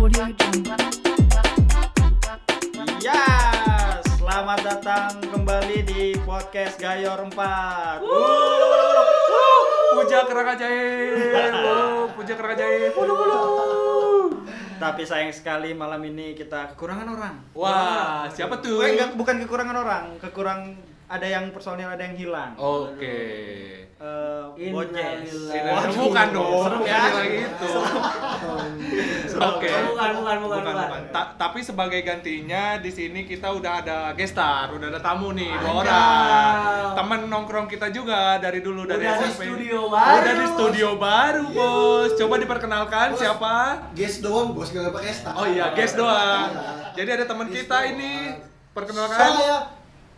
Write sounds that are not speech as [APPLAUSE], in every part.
Ya, selamat datang kembali di podcast Gayor 4. Puja kerang ajaib, puja kerang ajaib. Bulu bulu. Tapi sayang sekali malam ini kita kekurangan orang. Wah, siapa tuh? Enggak, bukan kekurangan orang, kekurang ada yang personil ada yang hilang. Oke. Eh, Bojes. Innalillahi. Waduh, bukan dong. ya. Jangan lagi itu. Oke. Bukan, bukan, bukan, bukan, bukan. Ta- tapi sebagai gantinya di sini kita udah ada guest star, udah ada tamu nih, dua orang. Temen nongkrong kita juga dari dulu dari Udah di studio baru. Udah di studio baru, Bos. Coba diperkenalkan siapa? Guest doang bos gak pakai staff. Oh iya, guest doang. Jadi ada teman kita ini. Perkenalkan. Saya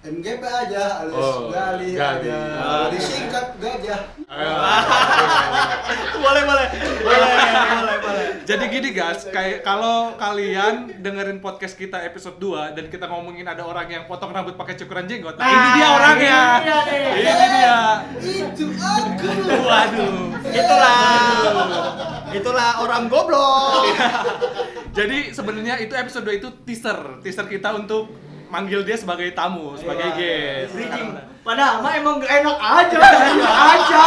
MGP aja alias Oh, Gali, Gali. aja. Disingkat gajah. [LAUGHS] boleh, boleh. Boleh, boleh, boleh. Jadi gini guys, kayak kalau kalian dengerin podcast kita episode 2 dan kita ngomongin ada orang yang potong rambut pakai cukuran jenggot. Nah, ini dia orangnya. ini dia. Ini dia. Itu aku. Waduh. Itulah. Itulah orang goblok. [LAUGHS] Jadi sebenarnya itu episode 2 itu teaser, teaser kita untuk manggil dia sebagai tamu, sebagai guest. Bridging. Padahal mah emang gak enak aja, enak aja.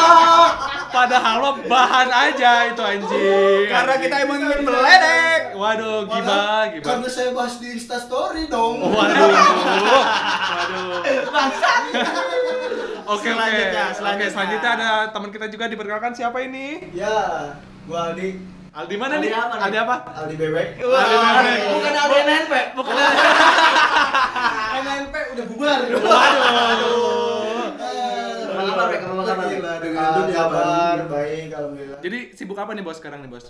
Padahal mah bahan aja itu anjing. Karena kita emang ingin meledek. Waduh, gibah, gibah. Karena saya bahas di Insta Story dong. Waduh. Waduh. Bangsat. Oke oke. Selanjutnya, Oke selanjutnya. selanjutnya ada teman kita juga diperkenalkan siapa ini? Ya, gua Aldi. Aldi mana Aldi nih? apa? Aldi apa? Aldi Bebek. Wah. Aldi Bebek. Bukan ada NNP. Bukan [LAUGHS] sibuk apa nih bos sekarang nih bos?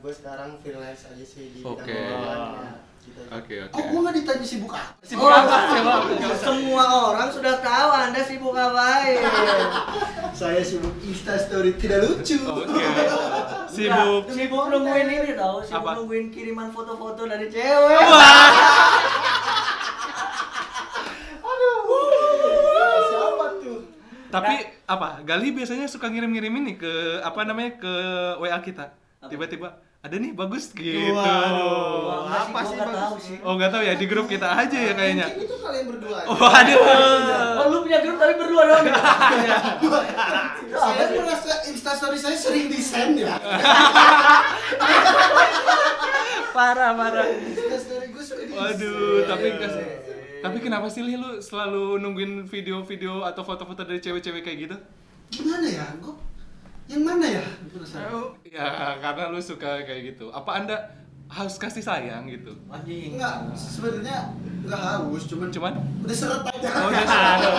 gue sekarang freelance aja sih di Oke. bidang ya. Gitu. Oke oke. Kok gua gak ditanya sibuk apa? Sibuk apa? Sibuk apa? Oh, [LAUGHS] Semua orang sudah tahu Anda sibuk ngapain. [LAUGHS] Saya sibuk Insta Story tidak lucu. Oke. Sibuk. Nggak, sibuk nungguin ini tau, sibuk Apa? nungguin kiriman foto-foto dari cewek. [LAUGHS] Siapa tuh? Tapi apa? Gali biasanya suka ngirim-ngirim ini ke apa namanya ke WA kita. Tiba-tiba ada nih bagus gitu. Nggak Apa sih nggak bagus? tahu sih. Oh nggak tahu ya di grup kita aja ya kayaknya. Mungkin itu kalian berdua. aja. Waduh. [LAUGHS] Oh, lu punya grup tapi berdua doang. Saya merasa Insta Story saya sering desain ya. Parah parah. Insta Story gue sering desain. Waduh, tapi enggak tapi kenapa sih lu selalu nungguin video-video atau foto-foto dari cewek-cewek kayak gitu? Gimana ya? Gue yang mana ya? Ya, karena lu suka kayak gitu. Apa Anda harus kasih sayang gitu? Anjing. Enggak, sebenarnya enggak harus, cuman Cuman udah seret aja. Oh, udah aduh.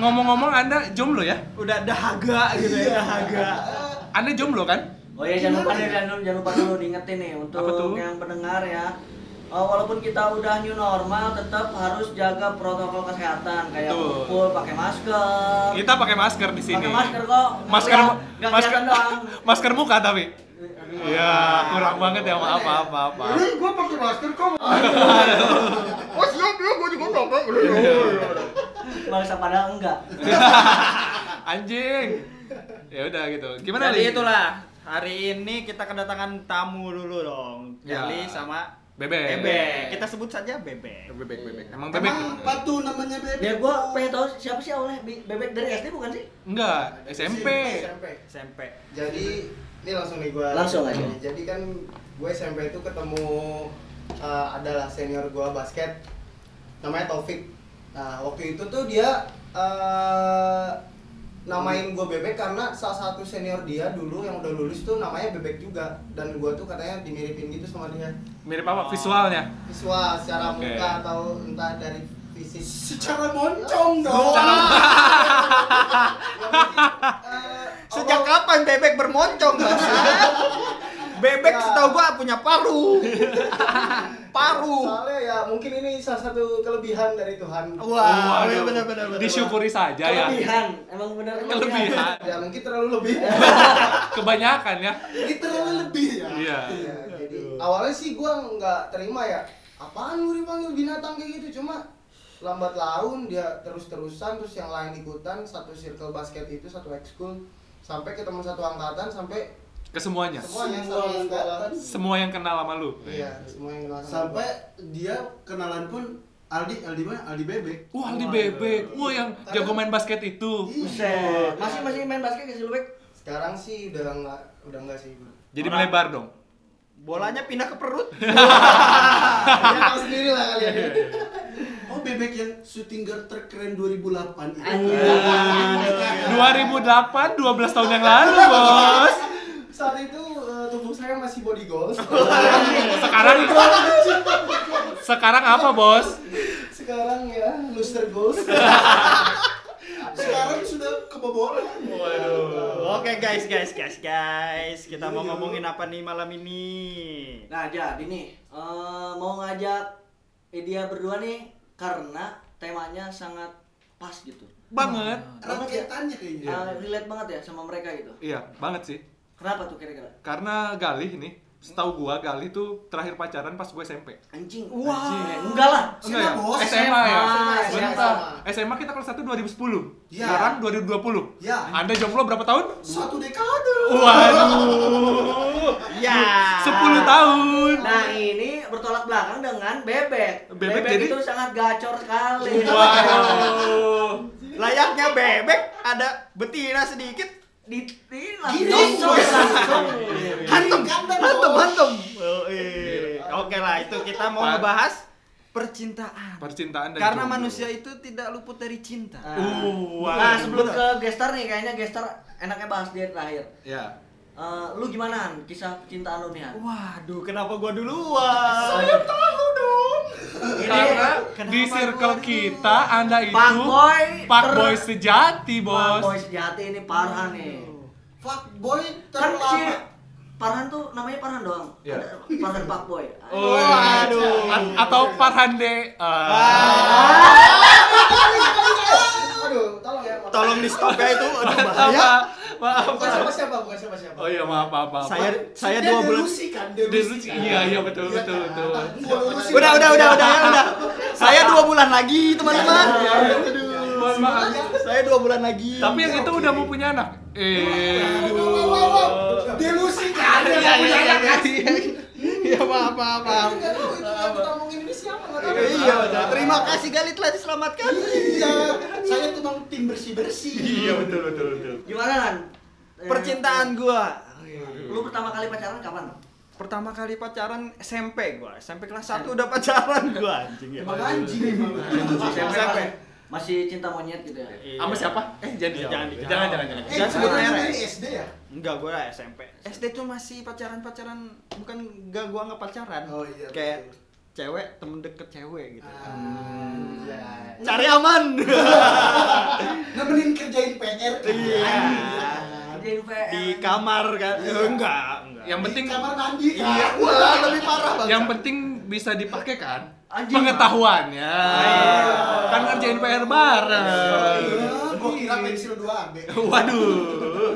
Ngomong-ngomong Anda jomblo ya? Udah dahaga gitu ya, dahaga. Anda jomblo kan? Oh iya jangan lupa nih, ya? jangan, lupa dulu diingetin nih untuk yang pendengar ya. Oh, walaupun kita udah new normal, tetap harus jaga protokol kesehatan kayak Betul. kumpul, pakai masker. Kita pakai masker di sini. Pakai masker kok. Masker nggak masker doang. [LAUGHS] masker muka tapi. Ya, kurang banget ya maaf apa apa apa. Ini gue pakai masker kok. Oh siap ya, gue juga pakai. Bangsa padahal enggak. [LAUGHS] Anjing. Ya udah gitu. Gimana Jadi Li? itulah hari ini kita kedatangan tamu dulu dong. Ya. Gali sama Bebek. Bebek. Kita sebut saja Bebek. Bebek bebek. Emang bebek. Emang patu namanya bebek. Ya gua pengen tahu siapa sih awalnya Be- bebek dari SD bukan sih? Enggak, SMP. SMP. SMP. Jadi ini langsung nih gue. Langsung aja. Jadi kan gue SMP itu ketemu eh, adalah senior gue basket namanya Taufik. Nah waktu itu tuh dia eh, namain gue bebek karena salah satu senior dia dulu yang udah lulus tuh namanya bebek juga dan gue tuh katanya dimiripin gitu sama dia Mirip apa visualnya? visual secara Oke. muka atau entah dari fisik Secara moncong dong. [LAUGHS] Eh, Sejak kapan Bebek bermoncong, Mas? [LAUGHS] Bebek Ya. setahu gua punya paru. [LAUGHS] paru. Soalnya ya mungkin ini salah satu kelebihan dari Tuhan. Wah, Waduh. iya benar benar benar. Disyukuri saja ya. Kelebihan. Emang bener Kelebihan. Ya mungkin terlalu lebih. [LAUGHS] Kebanyakan ya. Ini terlalu lebih ya. Iya. Iya, jadi awalnya sih gua nggak terima ya. Apaan lu dipanggil binatang kayak gitu? Cuma lambat laun dia terus-terusan terus yang lain ikutan satu circle basket itu satu ekskul sampai ketemu satu angkatan sampai Ke semuanya. Semuanya Semua sama sekolah. angkatan. Semua yang kenal sama lu. Iya, semua yang kenal sama Sampai dia kenalan pun Aldi, Aldi mana? Aldi Bebek. Wah, Aldi Bebek. Wah, yang jago main basket itu. Buset. Masih masih main basket ke Silubek? Sekarang sih udah enggak udah enggak sih. Jadi Orang- melebar dong. Bolanya pindah ke perut. [LAUGHS] Ya tahu sendiri lah kalian. Oh Bebek yang shooting guard terkeren 2008 itu. Anjing. 2008, 12 tahun yang lalu, Bos. Saat itu eh, tubuh saya masih body goals. [LAUGHS] Sekarang Sekarang apa, Bos? Sekarang ya loser goals. [LAUGHS] Sekarang sudah kebobolan. Oke guys, guys, guys, guys. Kita mau ngomongin apa nih malam ini? Nah, jadi nih eh, mau ngajak eh, dia berdua nih karena temanya sangat pas gitu. Banget. Erat kaitannya kayaknya. Eh, relate banget ya sama mereka gitu. Iya, banget sih. Kenapa tuh kira-kira? Karena Galih ini, setahu gua Galih tuh terakhir pacaran pas gue SMP. Anjing. Wah. Anjing. Enggak lah. Enggak ya? Bos. SMA ya? SMA. Bentar. SMA kita kelas 1 2010. Iya. Sekarang 2020. Ya. Anda jomblo berapa tahun? Satu dekade. Waduh. Ya. 10 tahun. Nah, ini bertolak belakang dengan bebek. Bebek jadi- itu sangat gacor sekali. Waduh. Layaknya bebek ada betina sedikit Di, Gini. langsung langsung. hantem hantem oke lah itu kita mau ngebahas percintaan Percintaan dan karena jomblo. manusia itu tidak luput dari cinta Uh, Nah, wah. sebelum ke gestar nih kayaknya gestar enaknya bahas dia terakhir. Ya. Eh, lu gimana kisah cintaan lu nih Han? waduh kenapa gua duluan tahu dong Karena di circle kita Anda itu Pak Boy Pak Boy sejati, Pak Bos. Boy sejati ini Parhan nih. Fuckboy Kan si terlama. Parhan tuh namanya Parhan doang. Iya. Ada Parhan Pak Boy. Oh, Waduh. A- atau Farhande. Aduh, tolong ya. tolong di stop ya itu aduh bahaya Maaf. Bukan siapa siapa, bukan siapa siapa. Oh iya, maaf, maaf, maaf. saya saya Dia dua bulan delusi kan, delusi. Kan? Iya, iya, betul, Iya betul, kan? betul. Delusi. udah udah udah udah ya udah [LAUGHS] saya dua bulan lagi teman-teman Iya, iya. Mohon maaf. saya dua bulan lagi Tapi yang itu udah mau punya anak. Eh. Wow, wow, wow, wow. Delusi kan? Iya, iya, iya, [LAUGHS] iya. ya maaf maaf maaf Enggak tahu itu yang ini siapa enggak tahu. iya udah terima kasih Gali telah diselamatkan Iya, saya tuh bang tim bersih bersih. Iya, betul, betul, betul. Gimana Han? Eh, percintaan gua Lu pertama kali pacaran kapan? pertama kali pacaran SMP gua SMP kelas 1 udah pacaran gua anjing ya Emang anjing emang. SMP. Masih cinta monyet gitu ya. Iya. Sama siapa? Eh, jangan dijawab. Jangan dijawab. Jangan, jangan, jangan. Eh, Jangan sebut jangan merek. ini SD ya? Enggak, gua SMP. SD tuh masih pacaran-pacaran, bukan enggak gua nggak pacaran. Oh, iya, Kayak betul. cewek, temen deket cewek gitu. Ah, Iya. Cari aman. [LAUGHS] Nemenin kerjain PR. Iya. Kerjain PR. Di kamar kan. Eh, enggak, enggak. Yang penting Di kamar mandi. Iya, wah lebih parah banget. yang penting bisa dipakai kan Anjing. pengetahuannya. Kan ngerjain PR bareng. Gue kira pensil 2 AB. Waduh.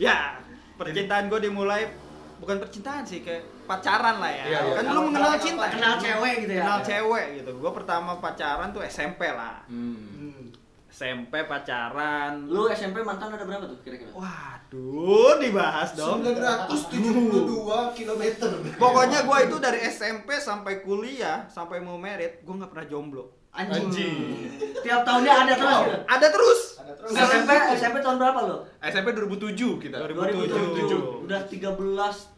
Ya, percintaan gue dimulai bukan percintaan sih, kayak pacaran lah ya. Iya, iya. Kan lu mengenal cinta, Kenal cewek gitu ya. Kenal cewek gitu. Gue pertama pacaran tuh SMP lah. Hmm. SMP pacaran. Lu SMP mantan ada berapa tuh kira-kira? Waduh, dibahas dong. 972 km. Pokoknya gue itu dari SMP sampai kuliah sampai mau merit, gue nggak pernah jomblo. Anjing. Anjing. Tiap tahunnya ada terus gitu. Ada terus. Ada terus. SMP SMP tahun berapa lu? SMP 2007 kita. 2007. Udah 13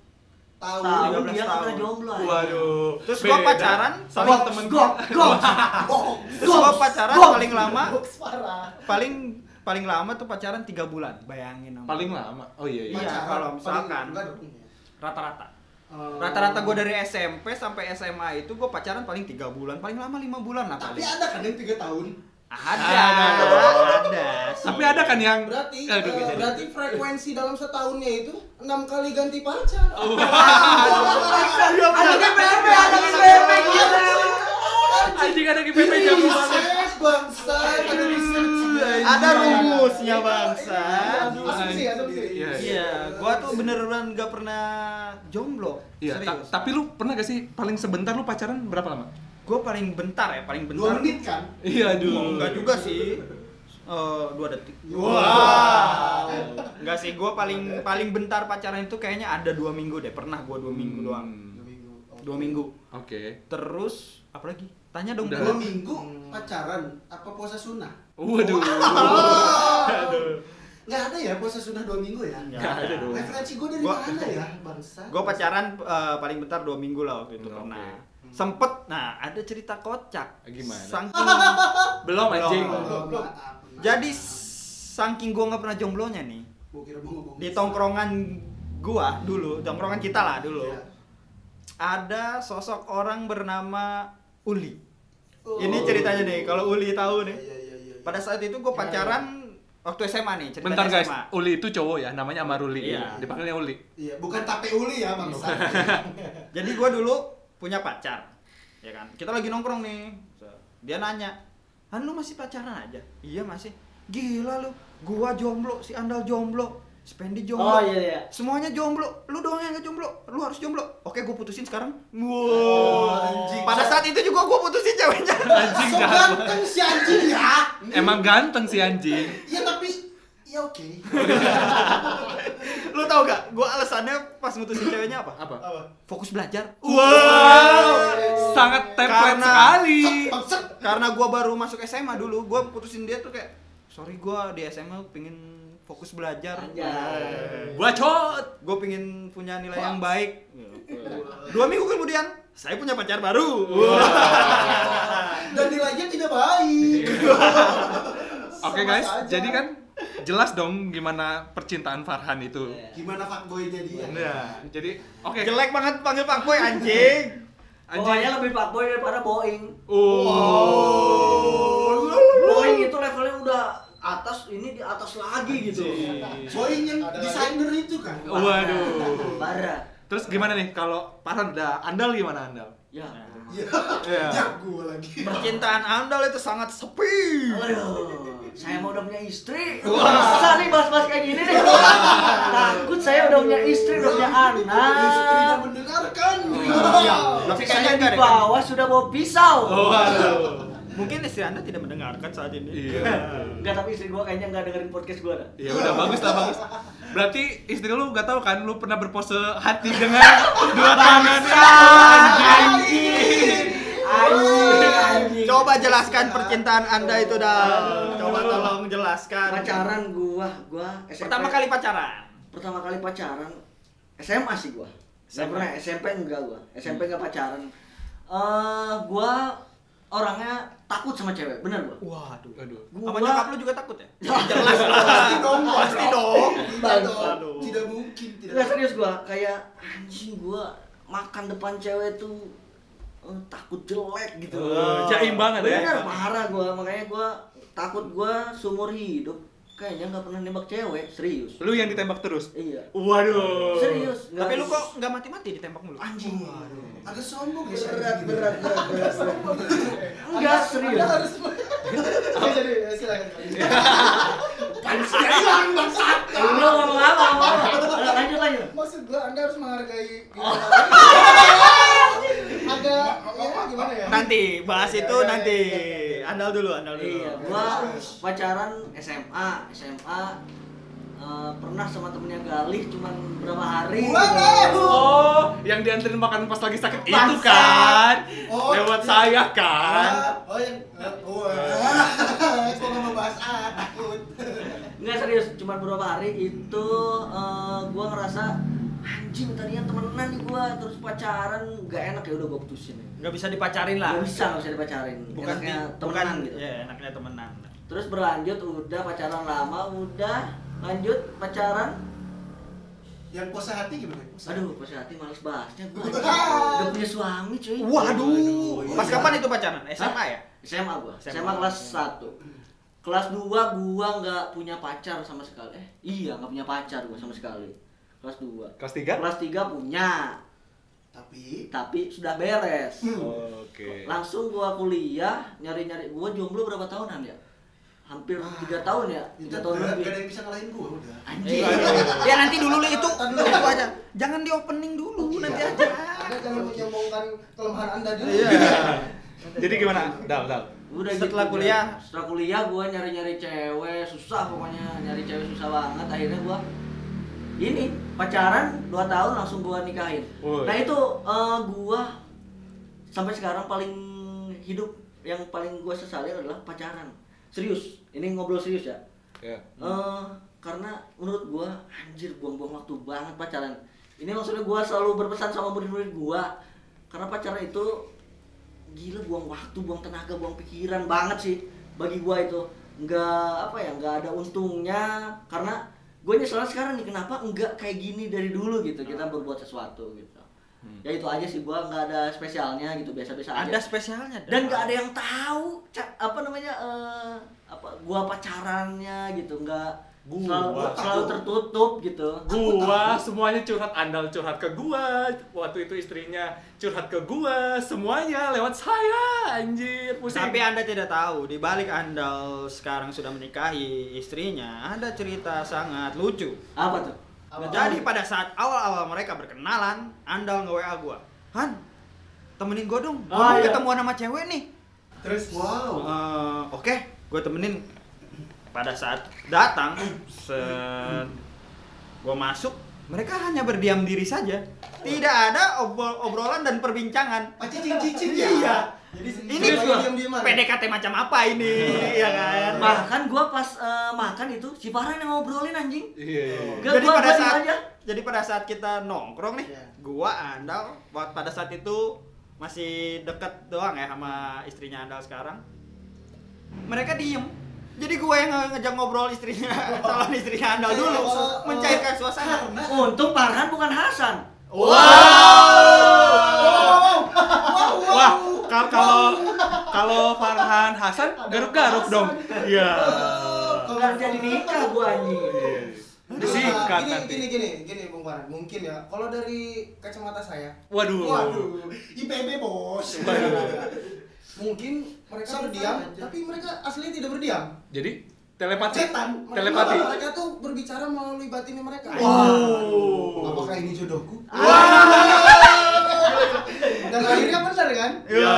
Tahu. tahun 13 dia nggak tahun. pernah jomblo. anjing. Waduh. Terus gua pacaran sama temen gok. Terus gue pacaran paling lama. Paling paling lama tuh pacaran tiga bulan. Bayangin namanya. paling lama. Oh iya iya. Iya, Pacaran, kalau misalkan. dong. rata-rata. Oh. Rata-rata gue dari SMP sampai SMA itu gue pacaran paling tiga bulan, paling lama lima bulan lah Tapi paling. ada kan yang 3 tahun. Ada, Ada. ada. sih. Tapi ada kan yang Berarti Aduh, eh, bisa- berarti frekuensi dalam setahunnya itu enam kali ganti pacar. Ada di PP, ada di PP gila. anjing ada di PP jam banget. Bangsa, ada. Ada rumusnya bangsa. Asumsi, asumsi. Iya, Iya, gua tuh beneran gak pernah jomblo. Iya, ta- tapi lu pernah gak sih paling sebentar lu pacaran berapa lama? Gue paling bentar ya, paling bentar. 2 menit kan? Iya, Oh, enggak juga sih. Eh, dua detik. Wow. Enggak sih, gue paling paling bentar pacaran itu kayaknya ada dua minggu deh. Pernah gue dua minggu doang. Hmm, Dua minggu. Dua minggu. Oke. Terus apa lagi? Tanya dong. Udah. Dua minggu pacaran apa puasa sunnah? Waduh. Nggak ada ya puasa sunnah dua minggu ya? Nggak ada dong. Referensi gue dari Gua- mana ya bangsa? Gue pacaran eh, paling bentar dua minggu lah waktu itu Hmm, pernah. oke. Sempet, nah ada cerita kocak. Gimana? Saking, [LAUGHS] Belum anjing. Belum. Belum, maaf. jadi saking gue nggak pernah jomblonya nih. Gua kira mau ngomong Di tongkrongan gua dulu, tongkrongan kita lah dulu. Iya. Ada sosok orang bernama Uli. Oh. Ini ceritanya nih, kalau Uli tahu nih. Iya, iya, iya. Pada saat itu gue pacaran waktu SMA nih, Bentar guys, SMA. Uli itu cowok ya, namanya Amaruli. Iya. Dipanggilnya Uli. Iya, bukan tape uli ya bangsa. [LAUGHS] Jadi gue dulu punya pacar, ya kan. Kita lagi nongkrong nih. Dia nanya, Han lu masih pacaran aja? Iya masih. Gila lu, gua jomblo, si Andal jomblo, Spendi jomblo. Oh iya iya. Semuanya jomblo, lu doang yang gak jomblo, lu harus jomblo. Oke, gue putusin sekarang. Wow. Oh, anjing. Pada saat itu juga gue putusin ceweknya. [LAUGHS] Anjing so ganteng si anjing ya. Emang ganteng si anjing. Iya tapi ya oke. lu tau gak? Gue alasannya pas mutusin ceweknya apa? Apa? Apa? Fokus belajar. Wow, sangat template Karena- sekali. Karena gue baru masuk SMA dulu, gue putusin dia tuh kayak, sorry gue di SMA pengen fokus belajar. Anjay. Bacot. Gue pengen punya nilai yang baik. Dua minggu kemudian, saya punya pacar baru. [LAUGHS] Dan nilainya tidak baik. [LAUGHS] Oke Sama guys, saja. jadi kan jelas dong gimana percintaan Farhan itu. Iya. gimana fuckboy-nya dia? Nah, Jadi oke. jelek banget panggil Pak Boy [LAUGHS] anjing. Pokoknya lebih fuckboy daripada Boeing. Oh. Boeing itu levelnya udah atas, ini di atas lagi gitu. Boeing yang desainer itu kan. Waduh. Parah. Terus gimana nih kalau Farhan udah andal gimana andal? Ya. Iya. Iya. Jago lagi. Percintaan Andal itu sangat sepi. Aduh, saya mau udah punya istri. Masa nih bahas-bahas kayak gini nih? [LAUGHS] Takut saya udah punya istri, udah punya Istrinya anak. mendengarkan. Iya. Tapi Saya di kan? bawah sudah bawa pisau. Oh, waduh. Mungkin istri Anda tidak mendengarkan saat ini. Iya. [LAUGHS] Enggak, tapi istri gua kayaknya enggak dengerin podcast gua dah. Ya udah bagus lah bagus. [LAUGHS] Berarti istri lu gak tahu kan lu pernah berpose hati dengan dua tangan anjing. Anjing, anjing. Coba jelaskan percintaan Anda itu dah. Coba tolong jelaskan. pacaran gua, gua SMP. Pertama kali pacaran. pertama kali pacaran SMA sih gua. SMA. pernah SMP enggak gua. SMP enggak pacaran. Eh gua orangnya takut sama cewek, bener gua. Waduh. Aduh. Gua- nyokap lu juga takut ya? [LAUGHS] Jelas Pasti dong. Pasti dong. Tidak dong. Aduh. Tidak mungkin. Tidak. Enggak serius gua, kayak anjing gua makan depan cewek tuh eh, takut jelek gitu. Oh, jaim banget ya. Bener, parah gua, makanya gua takut gua seumur hidup kayaknya nggak pernah nembak cewek, serius. Lu yang ditembak terus. Iya. Waduh. Serius, nggak Tapi lu kok nggak mati-mati ditembak mulu? Anjing. Agak sombong ya. Berat, berat, berat, berat. Enggak, serius. Harus. [LAUGHS] Jadi ya, silakan. Pansnya hilang bangsat. Eh, Lu ngomong apa? ngomong apa? Lanjut, lanjut. Maksud gua Anda harus menghargai gimana? Agak ya, gimana ya? Nanti bahas itu Iya, iya, nanti. Andal dulu, andal dulu. Iya, gua pacaran SMA, SMA eh, pernah sama temennya Galih cuman berapa hari. Waduh. Oh, yang dianterin makan pas lagi sakit itu Bangsat. kan. Oh, Lewat iya. saya kan. Ah, Oh yang oh. [LAUGHS] Gua nggak mau bahas ah, takut. Enggak serius, cuman beberapa hari itu eh, gua ngerasa anjing tadinya temenan nih gua terus pacaran nggak enak ya udah gua putusin. Nggak bisa dipacarin lah. Nggak bisa nggak bisa dipacarin. Bukan Enaknya di- temenan bukan- gitu. Ya, enaknya temenan. Terus berlanjut udah pacaran lama, udah lanjut pacaran. Yang puasa hati gimana? Puasa Aduh, pas hati males bahasnya gua. Ah. [LAUGHS] Udah punya suami cuy. Waduh. Pas kapan itu pacaran? SMA ya? SMA gua. SMA. SMA, kelas 1. Kelas 2 gua nggak punya pacar sama sekali. Eh, iya nggak punya pacar gua sama sekali. Kelas 2. Kelas tiga? Kelas 3 punya, Tapi tapi sudah beres. Oke. Langsung gua kuliah, nyari-nyari gua jomblo berapa tahunan ya? Hampir tiga tahun ya, tiga tahun lebih. gak ada yang bisa ngalahin gua udah. Anjing. Ya nanti dulu lah itu. Itu aja. Jangan di opening dulu, nanti aja. Anda jangan menyombongkan kelemahan Anda dulu. Iya. [LAUGHS] Jadi gimana? Dal, dal. Udah Setelah gitu, kuliah? Setelah kuliah gua nyari-nyari cewek, susah pokoknya nyari cewek susah banget. Akhirnya gua ini pacaran 2 tahun langsung gua nikahin. Woi. Nah, itu eh, gua sampai sekarang paling hidup yang paling gua sesali adalah pacaran. Serius, ini ngobrol serius ya. Ya. Eh, karena menurut gua anjir buang-buang waktu banget pacaran. Ini maksudnya gua selalu berpesan sama murid-murid gua karena pacaran itu gila buang waktu, buang tenaga, buang pikiran banget sih bagi gua itu. Enggak apa ya, enggak ada untungnya karena gue nyesel sekarang nih kenapa enggak kayak gini dari dulu gitu kita berbuat sesuatu gitu. Ya itu aja sih gua nggak ada spesialnya gitu biasa-biasa aja. Ada spesialnya dan nggak ada yang tahu apa namanya eh, apa gua pacarannya gitu nggak Gua selalu, selalu tertutup gitu Gua semuanya curhat andal curhat ke gua. Waktu itu istrinya curhat ke gua, semuanya lewat saya anjir. Pusing. Tapi Anda tidak tahu, di balik Andal sekarang sudah menikahi istrinya, ada cerita sangat lucu. apa tuh Apa? Jadi pada saat awal-awal mereka berkenalan, Andal nge-WA gua. Han, temenin gua dong. Gua Oh, mau iya. ketemuan sama cewek nih. Terus wow. Eh, Oke, gua temenin. Pada saat datang, set gua masuk, mereka hanya berdiam diri saja. Tidak ada obrol- obrolan dan perbincangan. Ah, cicing-cicing ya? Iya. Jadi Ini diam-diaman. PDKT macam apa ini, [LAUGHS] ya kan? bahkan gua pas eh, makan itu si Farhan yang ngobrolin anjing Iya, iya. Gak, jadi gua- pada gua saat aja. jadi pada saat kita nongkrong nih, Iya. gua Andal pada saat itu masih deket doang ya sama istrinya Andal sekarang. Mereka diem. Jadi gua yang nge- ngejak ngobrol istrinya [LAUGHS] calon istrinya Andal dulu Oh, mencairkan suasana. untung Farhan bukan Hasan. Wah, ka- kalau kalau Farhan Hasan garuk-garuk dong. Iya. nggak jadi nikah gua anjing Disikat gini, nanti. gini gini gini Bung Farhan mungkin ya kalau dari kacamata saya Waduh. Waduh, IPB bos. mungkin mereka berdiam tapi mereka aslinya tidak berdiam Jadi telepati. setan mereka, Telepati. mereka tuh berbicara melalui batinnya mereka Wow. apakah ini jodohku dan akhirnya benar kan Ya,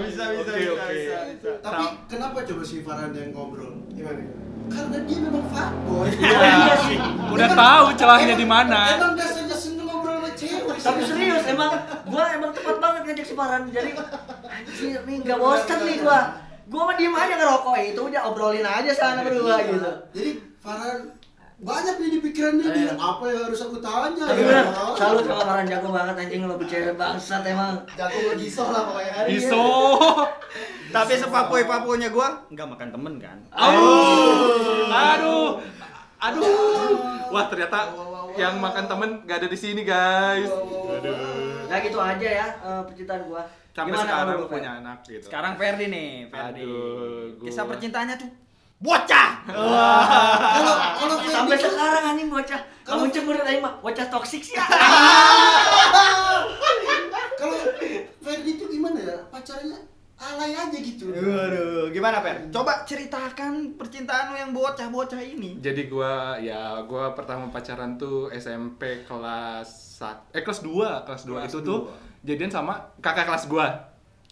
bisa bisa Oke, bisa, oke. bisa, bisa. Tapi kenapa coba si Farhan yang ngobrol? Gimana? Karena dia memang fuckboy. [LAUGHS] Iya sih. Udah tahu celahnya di mana. Emang biasanya seneng ngobrol sama cewek. tapi serius emang gua emang tepat banget ngajak si Farhan jadi anjir nih nggak bosan nih gua gua mah diem aja ngerokok ya itu udah obrolin aja sana berdua Iya. gitu Jadi Farhan banyak nih di pikiran dia nih. Iya. Apa yang harus aku tanya tapi ya? bener salut sama Farhan jago banget anjing lo cewek bangsat emang jago ngegisoh lah pokoknya Iso. Tapi sepapoi papunya gua nggak makan temen kan. Aduh. Aduh. Aduh. Wah, ternyata yang makan temen gak ada di sini, guys. Aduh. nah gitu aja ya eh, percintaan gua Sampai Gimana sekarang punya anak gitu. Sekarang Ferdi nih, Ferdi. Aduh, gua- Kisah percintaannya tuh bocah. Kalau [LAUGHS] kalau sampai tuh- sekarang anjing bocah Kalau- kamu cemburu tadi mah bocah toksik sih [LAUGHS] kalau Ferdi tuh gimana ya? Pacarnya alay aja gitu. Waduh, gimana Fer? Coba ceritakan percintaan lu yang bocah-bocah ini. Jadi gua ya gua pertama pacaran tuh SMP kelas sat- eh kelas 2, kelas 2 Kelas itu tuh jadian sama kakak kelas gua.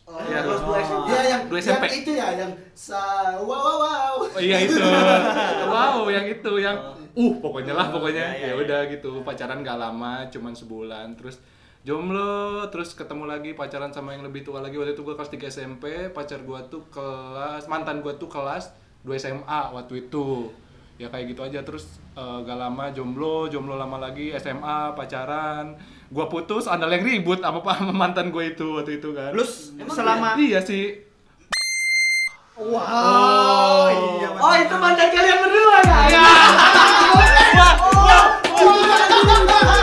Oh, Iya, kelas dua SMP. Iya yang Dua yang SMP. itu ya yang sa wow wow wow. Oh iya itu. [LAUGHS] wow, yang itu yang uh pokoknya lah pokoknya. Iya, iya, Ya udah gitu, pacaran gak lama, cuman sebulan terus jomblo, terus ketemu lagi pacaran sama yang lebih tua lagi. Waktu itu gua kelas 3 SMP, pacar gua tuh kelas mantan gua tuh kelas 2 SMA waktu itu. Ya kayak gitu aja terus eh, gak lama jomblo, jomblo lama lagi SMA, pacaran. Gua putus anda yang ribut apa apa mantan gue itu waktu itu kan Emang selama iya, iya sih Wow. Oh, iya, oh itu mantan kalian berdua? Ya. [LAUGHS] oh, oh, oh, oh, oh, oh, oh,